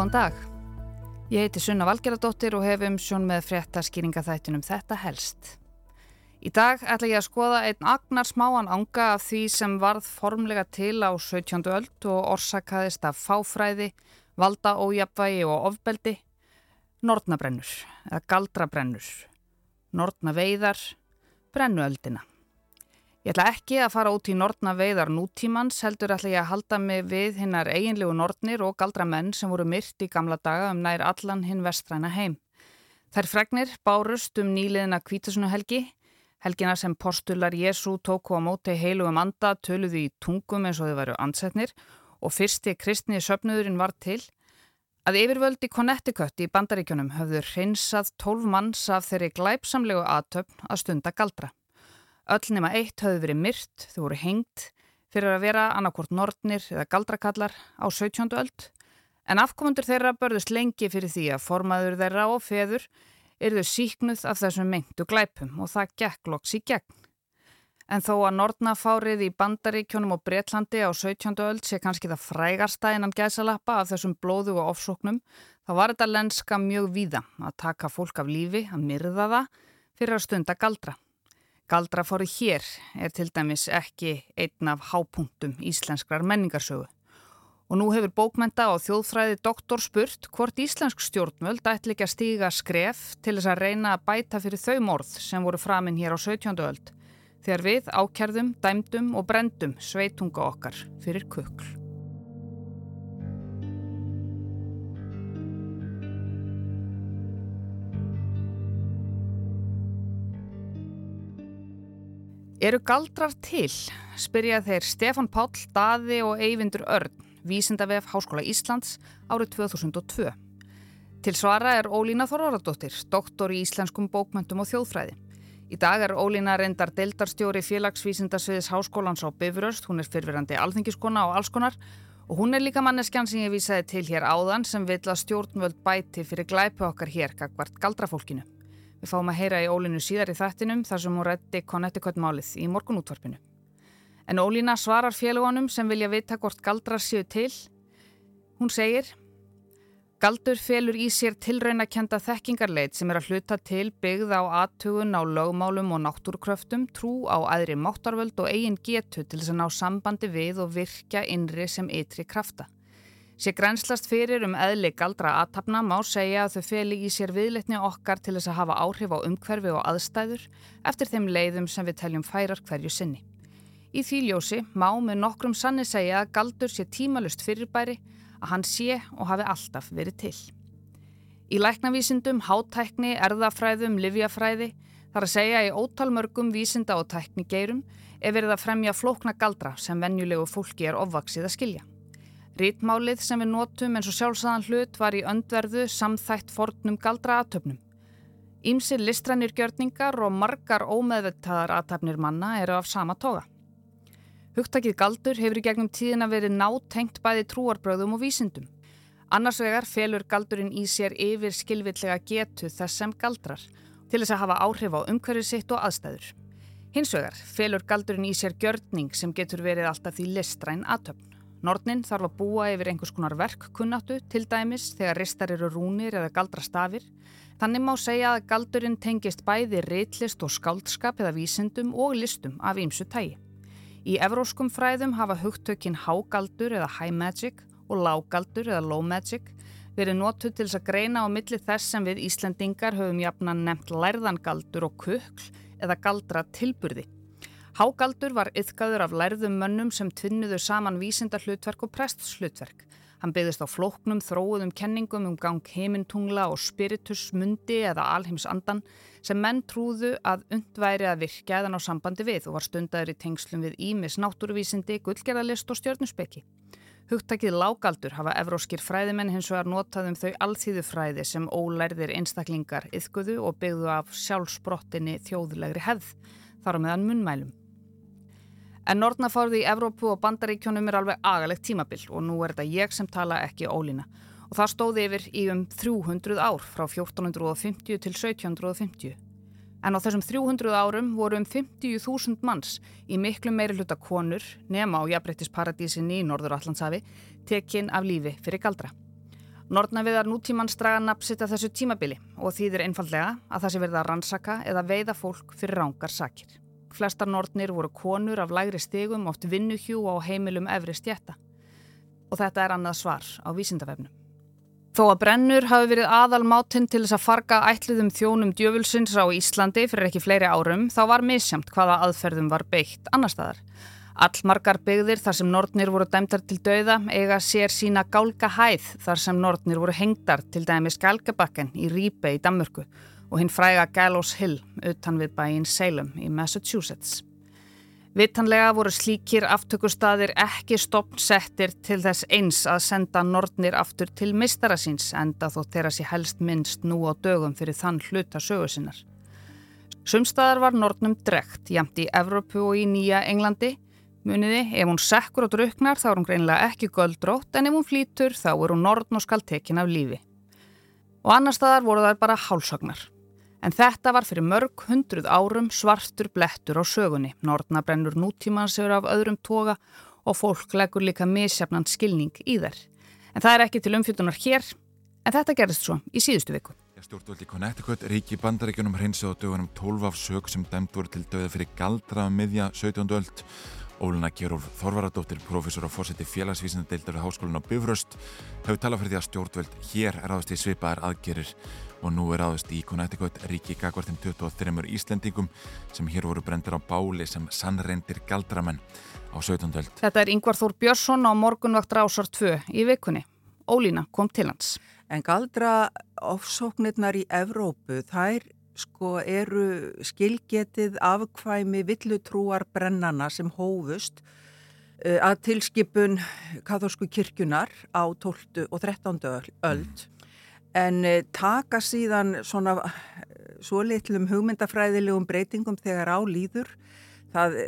Góðan dag. Ég heiti Sunna Valgeradóttir og hef um sjón með frétta skýringaþættinum Þetta helst. Í dag ætla ég að skoða einn agnar smáan anga af því sem varð formlega til á 17. öld og orsakaðist af fáfræði, valda ójapvægi og ofbeldi, nortnabrennur eða galdrabrennur, nortnaveiðar, brennuöldina. Ég ætla ekki að fara út í nortna veiðar nútímans, heldur ætla ég að halda mig við hinnar eiginlegu nortnir og galdra menn sem voru myrt í gamla daga um nær allan hinn vestræna heim. Þær fregnir bárust um nýliðina kvítasunuhelgi, helgina sem postular Jésu tóku á móti heilugum anda, töluði í tungum eins og þau varu ansetnir og fyrsti kristni söpnuðurinn var til, að yfirvöldi Connecticut í bandaríkjunum höfðu hreinsað tólf manns af þeirri glæpsamlegu aðtöfn að stunda galdra. Öll nema eitt höfðu verið myrt, þau voru hengt fyrir að vera annarkort nortnir eða galdrakallar á 17. öld en afkomundur þeirra börðust lengi fyrir því að formaður þeirra og feður erðu síknuð af þessum mengtu glæpum og það gekk loks í gegn. En þó að Nordnafárið í Bandaríkjónum og Breitlandi á 17. öld sé kannski það frægarsta innan gæsalappa af þessum blóðu og ofsóknum, þá var þetta lenska mjög víða að taka fólk af lífi, að myrða það fyrir að stunda galdra. Galdrafóri hér er til dæmis ekki einn af hápunktum íslenskrar menningarsögu. Og nú hefur bókmenta og þjóðfræði doktor spurt hvort íslensk stjórnvöld ætli ekki að stíga skref til þess að reyna að bæta fyrir þau morð sem voru framinn hér á 17. öld þegar við ákjærðum, dæmdum og brendum sveitunga okkar fyrir kukl. Eru galdrar til? Spyrja þeir Stefan Páll, Daði og Eyvindur Örn, vísindavef Háskóla Íslands árið 2002. Til svara er Ólína Þorvaradóttir, doktor í íslenskum bókmöntum og þjóðfræði. Í dag er Ólína reyndar deldarstjóri félagsvísindasviðis Háskólans á Bifuröst, hún er fyrfirandi alþingiskona og allskonar og hún er líka manneskjan sem ég vísaði til hér áðan sem vil að stjórnvöld bæti fyrir glæpu okkar hér gagvart galdrafólkinu. Við fáum að heyra í Ólinu síðar í þættinum þar sem hún rætti Connecticut-málið í morgunútvarpinu. En Ólína svarar félagunum sem vilja vita hvort galdrar séu til. Hún segir Galdur felur í sér tilraunakenda þekkingarleit sem er að hluta til byggð á aðtugun á lögmálum og náttúrkröftum, trú á aðri máttarvöld og eigin getu til þess að ná sambandi við og virka innri sem ytri krafta. Sér grænslast fyrir um eðli galdra aðtapna má segja að þau feli í sér viðletni okkar til þess að hafa áhrif á umhverfi og aðstæður eftir þeim leiðum sem við teljum færar hverju sinni. Í því ljósi má með nokkrum sanni segja að galdur sé tímalust fyrirbæri að hann sé og hafi alltaf verið til. Í læknavísindum, hátækni, erðafræðum, livjafræði þar að segja í ótalmörgum vísinda og tæknigeirum er verið að fremja flókna galdra sem venjulegu fólki er ofvaksið að skilja. Rítmálið sem við notum eins og sjálfsæðan hlut var í öndverðu samþætt fornum galdra aðtöfnum. Ímsir listrænir gjörningar og margar ómeðvettaðar aðtöfnir manna eru af sama toga. Hugtakið galdur hefur í gegnum tíðina verið nátengt bæði trúarbröðum og vísindum. Annars vegar felur galdurinn í sér yfir skilvillega getu þess sem galdrar til þess að hafa áhrif á umhverfið sitt og aðstæður. Hins vegar felur galdurinn í sér gjörning sem getur verið alltaf því listræn aðtöfn. Nortnin þarf að búa yfir einhvers konar verkkunnáttu til dæmis þegar ristar eru rúnir eða galdra stafir. Þannig má segja að galdurinn tengist bæði reitlist og skáldskap eða vísindum og listum af ýmsu tægi. Í evróskum fræðum hafa hugtökin hágaldur eða high magic og lágaldur eða low magic verið nótuð til þess að greina á milli þess sem við Íslandingar höfum jafnan nefnt lærðangaldur og kukl eða galdra tilburði. Hágaldur var yfkaður af lærðum mönnum sem tvinnuðu saman vísinda hlutverk og prestslutverk. Hann byggðist á flóknum þróuðum kenningum um gang heimintungla og spiritusmundi eða alheimsandan sem menn trúðu að undværi að virka eðan á sambandi við og var stundaður í tengslum við Ímis náttúruvísindi, gullgerðalist og stjörnuspekki. Hugtakið lágaldur hafa evróskir fræðimenn hins vegar notað um þau alþýðu fræði sem ólærðir einstaklingar yfkuðu og byggðu af sjálfsbrottinni þjóðlegri hefð, þar á meðan munnmælum. En Nortnafárði í Evrópu og Bandaríkjónum er alveg agalegt tímabill og nú er þetta ég sem tala ekki ólína. Og það stóði yfir í um 300 ár frá 1450 til 1750. En á þessum 300 árum voru um 50.000 manns í miklu meiri hluta konur nema á jafnbrettisparadísinni í Norður Allandsafi tekinn af lífi fyrir galdra. Nortnaviðar nútímann straga napsitt af þessu tímabili og þýðir einfallega að það sé verið að rannsaka eða veiða fólk fyrir rángar sakir. Flestar nortnir voru konur af lægri stigum, oft vinnuhjú á heimilum efri stjætta. Og þetta er annað svar á vísindavefnum. Þó að brennur hafi verið aðal mátinn til þess að farga ætliðum þjónum djöfulsins á Íslandi fyrir ekki fleiri árum, þá var misjamt hvaða aðferðum var beitt annar staðar. Allmargar byggðir þar sem nortnir voru dæmtar til dauða eiga sér sína gálga hæð þar sem nortnir voru hengdar til dæmis Galgabakken í Rýpe í Danmörku og hinn fræga Gallows Hill utan við bæinn Salem í Massachusetts. Vittanlega voru slíkir aftökustadir ekki stopnsettir til þess eins að senda nortnir aftur til mistara síns enda þó þeirra sér helst minnst nú á dögum fyrir þann hluta sögusinnar. Sumstaðar var nortnum drekt jæmt í Evrópu og í Nýja Englandi Muniði, ef hún sekkur og druknar þá er hún greinlega ekki göldrótt en ef hún flýtur þá er hún nortn og skal tekin af lífi. Og annar staðar voru þær bara hálsagnar. En þetta var fyrir mörg hundruð árum svartur blettur á sögunni. Nortnabrennur nútímans eru af öðrum toga og fólk leggur líka misjafnan skilning í þær. En það er ekki til umfjöldunar hér, en þetta gerðist svo í síðustu viku. Stjórnvöldi Connecticut ríki bandaríkjunum hreinsið á dögunum 12 af sög sem dæmt voru til döða fyrir galdraða miðja 17. öld. Óluna Geróf Þorvaradóttir, professor á fórseti félagsvísindadeildar við Háskólinu á Bifröst, hefur talað fyrir því að stjórnvöld hér er áðast í svipaðar aðgerir og nú er áðast í Connecticut ríki gagvartin 23 Íslendingum sem hér voru brendir á báli sem sannreindir galdramenn á 17. öld. Þetta er Yngvar Þór Björnsson á morgunvakt Rásar 2 í vikunni. Ólína kom til hans. En galdra ofsóknirnar í Evrópu, þær sko eru skilgetið afkvæmi villutrúar brennana sem hófust uh, að tilskipun katholsku kirkjunar á 12. og 13. öld en uh, taka síðan svona uh, svo litlum hugmyndafræðilegum breytingum þegar á líður það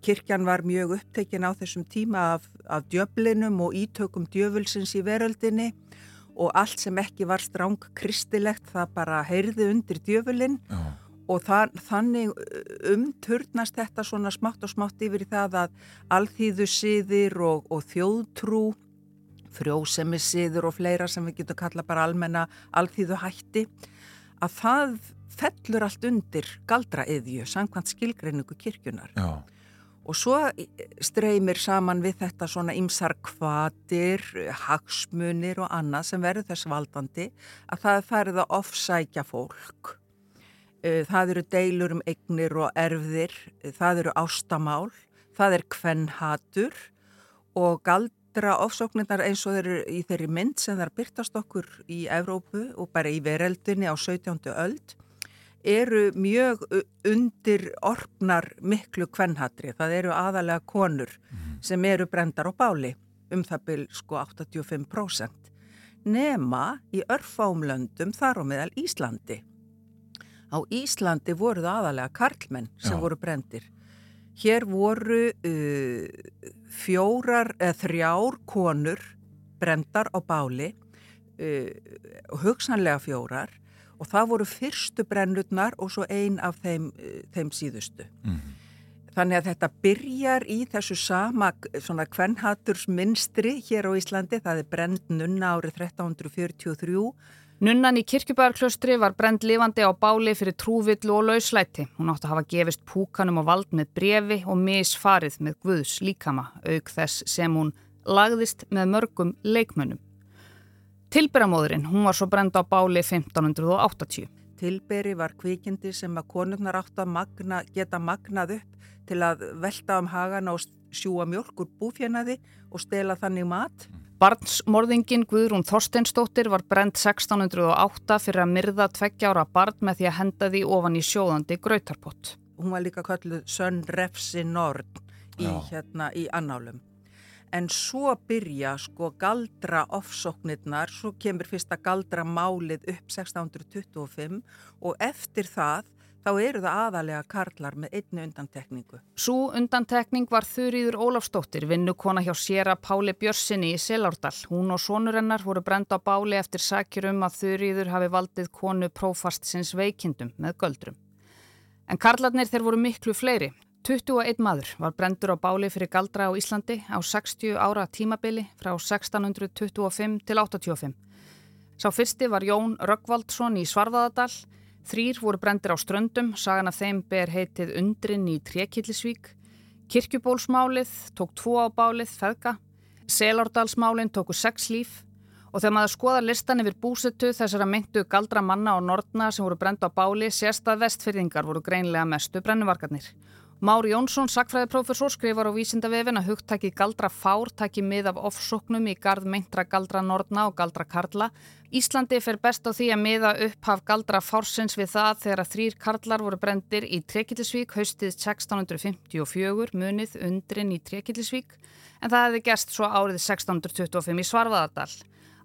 kirkjan var mjög upptekinn á þessum tíma af, af djöflinum og ítökum djöfulsins í veröldinni og allt sem ekki var stráng kristilegt það bara heyrði undir djöfulinn. Og það, þannig umturnast þetta svona smátt og smátt yfir í það að alþýðu síðir og, og þjóðtrú frjósemi síður og fleira sem við getum kalla bara almenna alþýðu hætti að það fellur allt undir galdra yðju, sangkvæmt skilgreiningu kirkjunar. Já og svo streymir saman við þetta svona ymsar kvatir, hagsmunir og annað sem verður þess valdandi að það færið að ofsækja fólk. E, það eru deilur um eignir og erfðir, það eru ástamál, það er kvennhatur og galdra ofsóknirnar eins og þeir eru í þeirri mynd sem þar byrtast okkur í Evrópu og bara í vereldunni á 17. öld eru mjög undir orfnar miklu kvennhatri. Það eru aðalega konur mm. sem eru brendar á báli um það byl sko 85%. Nema í örfáumlöndum þar á meðal Íslandi. Á Íslandi voru það aðalega karlmenn sem Já. voru brendir. Hér voru uh, fjórar eða þrjár konur brendar á báli, uh, hugsanlega fjórar og það voru fyrstu brennutnar og svo ein af þeim, eh, þeim síðustu. Mm. Þannig að þetta byrjar í þessu sama svona kvennhatursminstri hér á Íslandi, það er brend nunna árið 1343. Nunnan í kirkjubæðarklöstri var brend lifandi á báli fyrir trúvillu og lauslæti. Hún átti að hafa gefist púkanum á vald með brefi og misfarið með Guðs líkama, auk þess sem hún lagðist með mörgum leikmönnum. Tilberamóðurinn, hún var svo brend á báli 1580. Tilberi var kvikindi sem að konurnar átt að magna, geta magnað upp til að velta um hagan og sjúa mjölkur búfjanaði og stela þannig mat. Barnsmorðingin Guðrún Þorsteinstóttir var brend 1608 fyrir að myrða tveggjára barn með því að henda því ofan í sjóðandi grautarpott. Hún var líka kalluð Sönn Refsi Nord í, hérna, í annálum en svo byrja sko galdra ofsóknirnar, svo kemur fyrsta galdra málið upp 1625 og eftir það þá eru það aðalega karlar með einnu undantekningu. Svo undantekning var Þurriður Ólafstóttir, vinnukona hjá Sjera Páli Björnsinni í Selárdal. Hún og sonurennar voru brenda á báli eftir sakjur um að Þurriður hafi valdið konu prófastsins veikindum með göldrum. En karlarnir þeir voru miklu fleiri. 21 maður var brendur á báli fyrir galdra á Íslandi á 60 ára tímabili frá 1625 til 85. Sá fyrsti var Jón Röggvaldsson í Svarðadal. Þrýr voru brendir á ströndum, sagan af þeim ber heitið Undrin í Trekillisvík. Kirkjubólsmálið tók tvo á bálið, feðga. Selárdalsmálinn tóku sex líf og þegar maður skoða listan yfir búsetu þessara myndu galdra manna og nortna sem voru brend á báli sérst að vestfyrðingar voru greinlega mestu brennuvarkarnir. Mári Jónsson, sakfræðiprofessor, skrifar á vísindavefin að hugtaki galdra fár taki mið af ofsóknum í gard meintra galdra nortna og galdra karla. Íslandi fer best á því að miða upphaf galdra fársins við það þegar þrýr karlar voru brendir í Trekillisvík haustið 1654 munið undrin í Trekillisvík en það hefði gerst svo árið 1625 í Svarfaðardal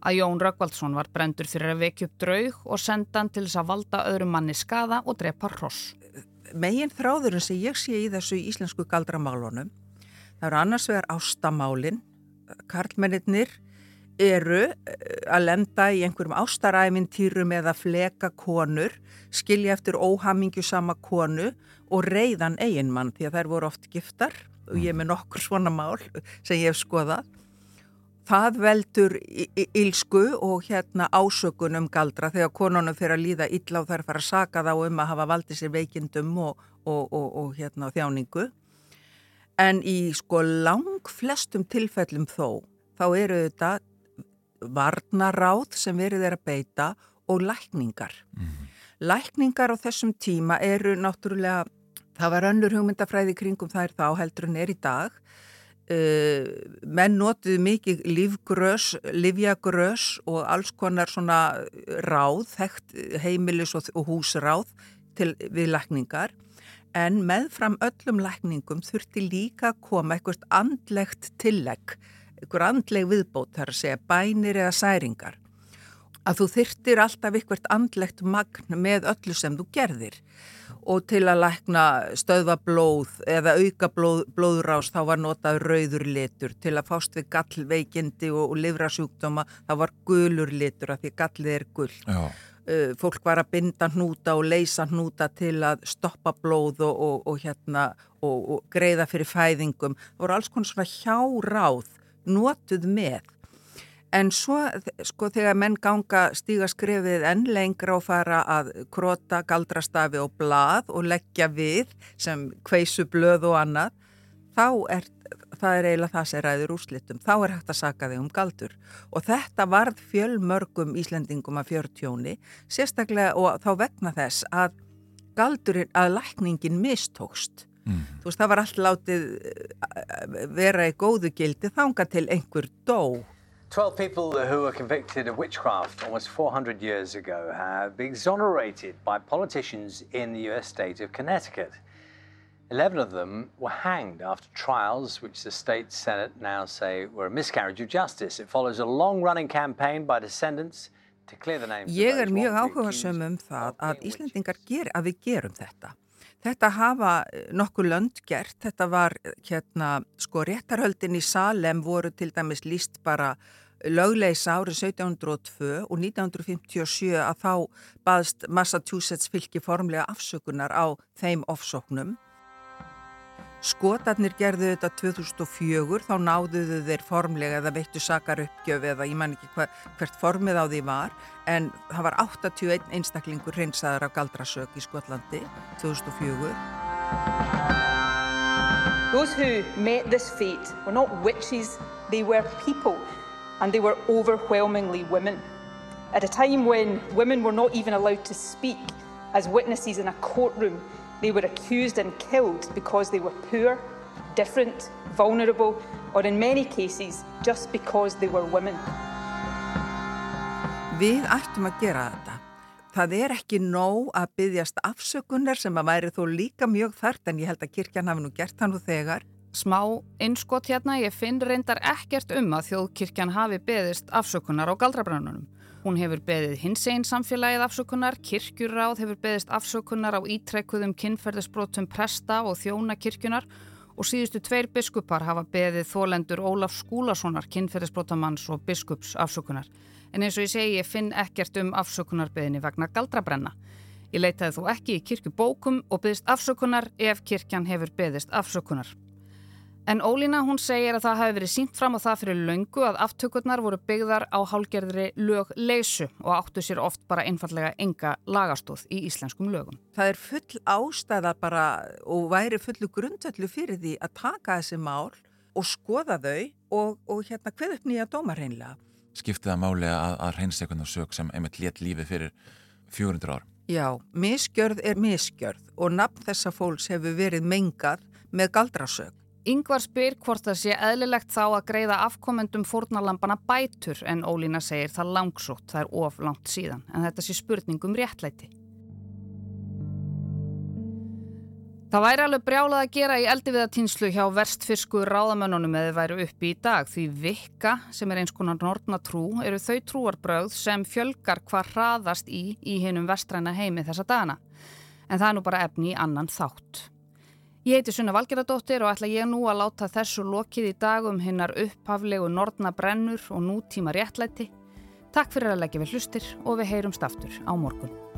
að Jón Röggvaldsson var brendur fyrir að vekja upp draug og senda hann til þess að valda öðrum manni skada og drepa hross. Megin þráðurinn sem ég sé í þessu íslensku galdramálunum, það eru annars vegar ástamálinn, karlmennir eru eh, að lenda í einhverjum ástaræfintýrum eða fleka konur, skilja eftir óhamingju sama konu og reyðan eiginmann því að þær voru oft giftar. Og ég er með nokkur svona mál sem ég hef skoðað það veldur ílsku og hérna ásökun um galdra þegar konunum fyrir að líða illa og þær fara að saka þá um að hafa valdið sér veikindum og, og, og, og hérna þjáningu. En í sko lang flestum tilfellum þó, þá eru þetta varnaráð sem verið er að beita og lækningar. Mm. Lækningar á þessum tíma eru náttúrulega, það var önnur hugmyndafræði kringum þær þá heldur en er í dag menn notuðu mikið lífgrös, livjagrös og alls konar svona ráð, þekkt heimilis og húsráð til, við lækningar. En meðfram öllum lækningum þurfti líka að koma eitthvað andlegt tillegg, eitthvað andleg viðbót þar að segja bænir eða særingar. Að þú þyrtir alltaf eitthvað andlegt magn með öllu sem þú gerðir og til að lækna stöðvablóð eða auka blóð, blóðrás þá var notað rauður litur. Til að fást við gallveikindi og, og livrasjúkdóma þá var gulur litur af því gallið er gull uh, fólk var að binda hnúta og leysa hnúta til að stoppa blóð og, og, og hérna og greiða fyrir fæðingum. Það voru alls konar svona hjáráð notuð með En svo sko þegar menn ganga stíga skrefið enn lengra og fara að krota galdrastafi og blað og leggja við sem kveisu blöð og annað, þá er það er eiginlega það sem ræður úrslitum. Þá er hægt að saka þig um galdur og þetta varð fjölmörgum Íslendingum að fjörtjóni, sérstaklega og þá vegna þess að galdurinn, að lækningin mistókst. Mm. Þú veist það var alltaf látið eh, vera í góðu gildi þánga til einhver dó 12 people who were convicted of witchcraft almost 400 years ago have been exonerated by politicians in the US state of Connecticut. 11 of them were hanged after trials which the state senate now say were a miscarriage of justice. It follows a long-running campaign by descendants to clear the names Ég er mjög áhugasum um það að Íslandingar ger að við gerum þetta. Þetta hafa eh, nokkuð lönd gert, þetta var hérna sko réttarhöldin í Salem voru til dæmis líst bara lögleisa árið 1702 og 1957 að þá baðst Massachusetts fylki formlega afsökunar á þeim ofsóknum. Skotarnir gerðu þetta 2004, þá náðuðu þeir formlega eða veittu sakar uppgjöf eða ég man ekki hva, hvert formið á því var en það var 81 einstaklingur hreinsaður af galdrasök í Skotlandi 2004. Those who met this fate were not witches, they were people and they were overwhelmingly women. At a time when women were not even allowed to speak as witnesses in a courtroom They were accused and killed because they were poor, different, vulnerable, or in many cases just because they were women. Við ættum að gera þetta. Það er ekki nóg að byggjast afsökunar sem að væri þó líka mjög þart en ég held að kirkjan hafi nú gert hann og þegar. Smá innskott hérna, ég finn reyndar ekkert um að þjóðkirkjan hafi byggðist afsökunar á galdrabrannunum. Hún hefur beðið hins einn samfélagið afsökunar, kirkjuráð hefur beðist afsökunar á ítrekkuðum kynferðisbrotum presta og þjóna kirkjunar og síðustu tveir biskupar hafa beðið þólendur Ólaf Skúlasonar, kynferðisbrotamanns og biskups afsökunar. En eins og ég segi, ég finn ekkert um afsökunarbeðinni vegna galdrabrenna. Ég leitaði þó ekki í kirkjubókum og beðist afsökunar ef kirkjan hefur beðist afsökunar. En Ólína hún segir að það hafi verið sínt fram á það fyrir löngu að aftökurnar voru byggðar á hálgerðri lög leysu og áttu sér oft bara einfallega enga lagastóð í íslenskum lögum. Það er full ástæða bara og væri fullu grundöllu fyrir því að taka þessi mál og skoða þau og, og hérna hver upp nýja dómar reynlega. Skiptið að máli að, að reynsa einhvern á sög sem einmitt létt lífið fyrir 400 ár. Já, misgjörð er misgjörð og nafn þessa fólks hefur verið mengað með galdrasög. Yngvar spyr hvort það sé eðlilegt þá að greiða afkomendum fórnalampana bætur en Ólína segir það langsótt, það er of langt síðan, en þetta sé spurningum réttlæti. Það væri alveg brjálað að gera í eldiviðatýnslu hjá verstfisku ráðamönnunum eða væri uppi í dag því vikka sem er eins konar nortna trú eru þau trúarbröð sem fjölgar hvað hraðast í í hinnum vestræna heimi þessa dagana. En það er nú bara efni í annan þátt. Ég heiti Sunna Valgeradóttir og ætla ég nú að láta þessu lokið í dagum hinnar upphaflegu nortna brennur og nútíma réttlæti. Takk fyrir að leggja við hlustir og við heyrumst aftur á morgun.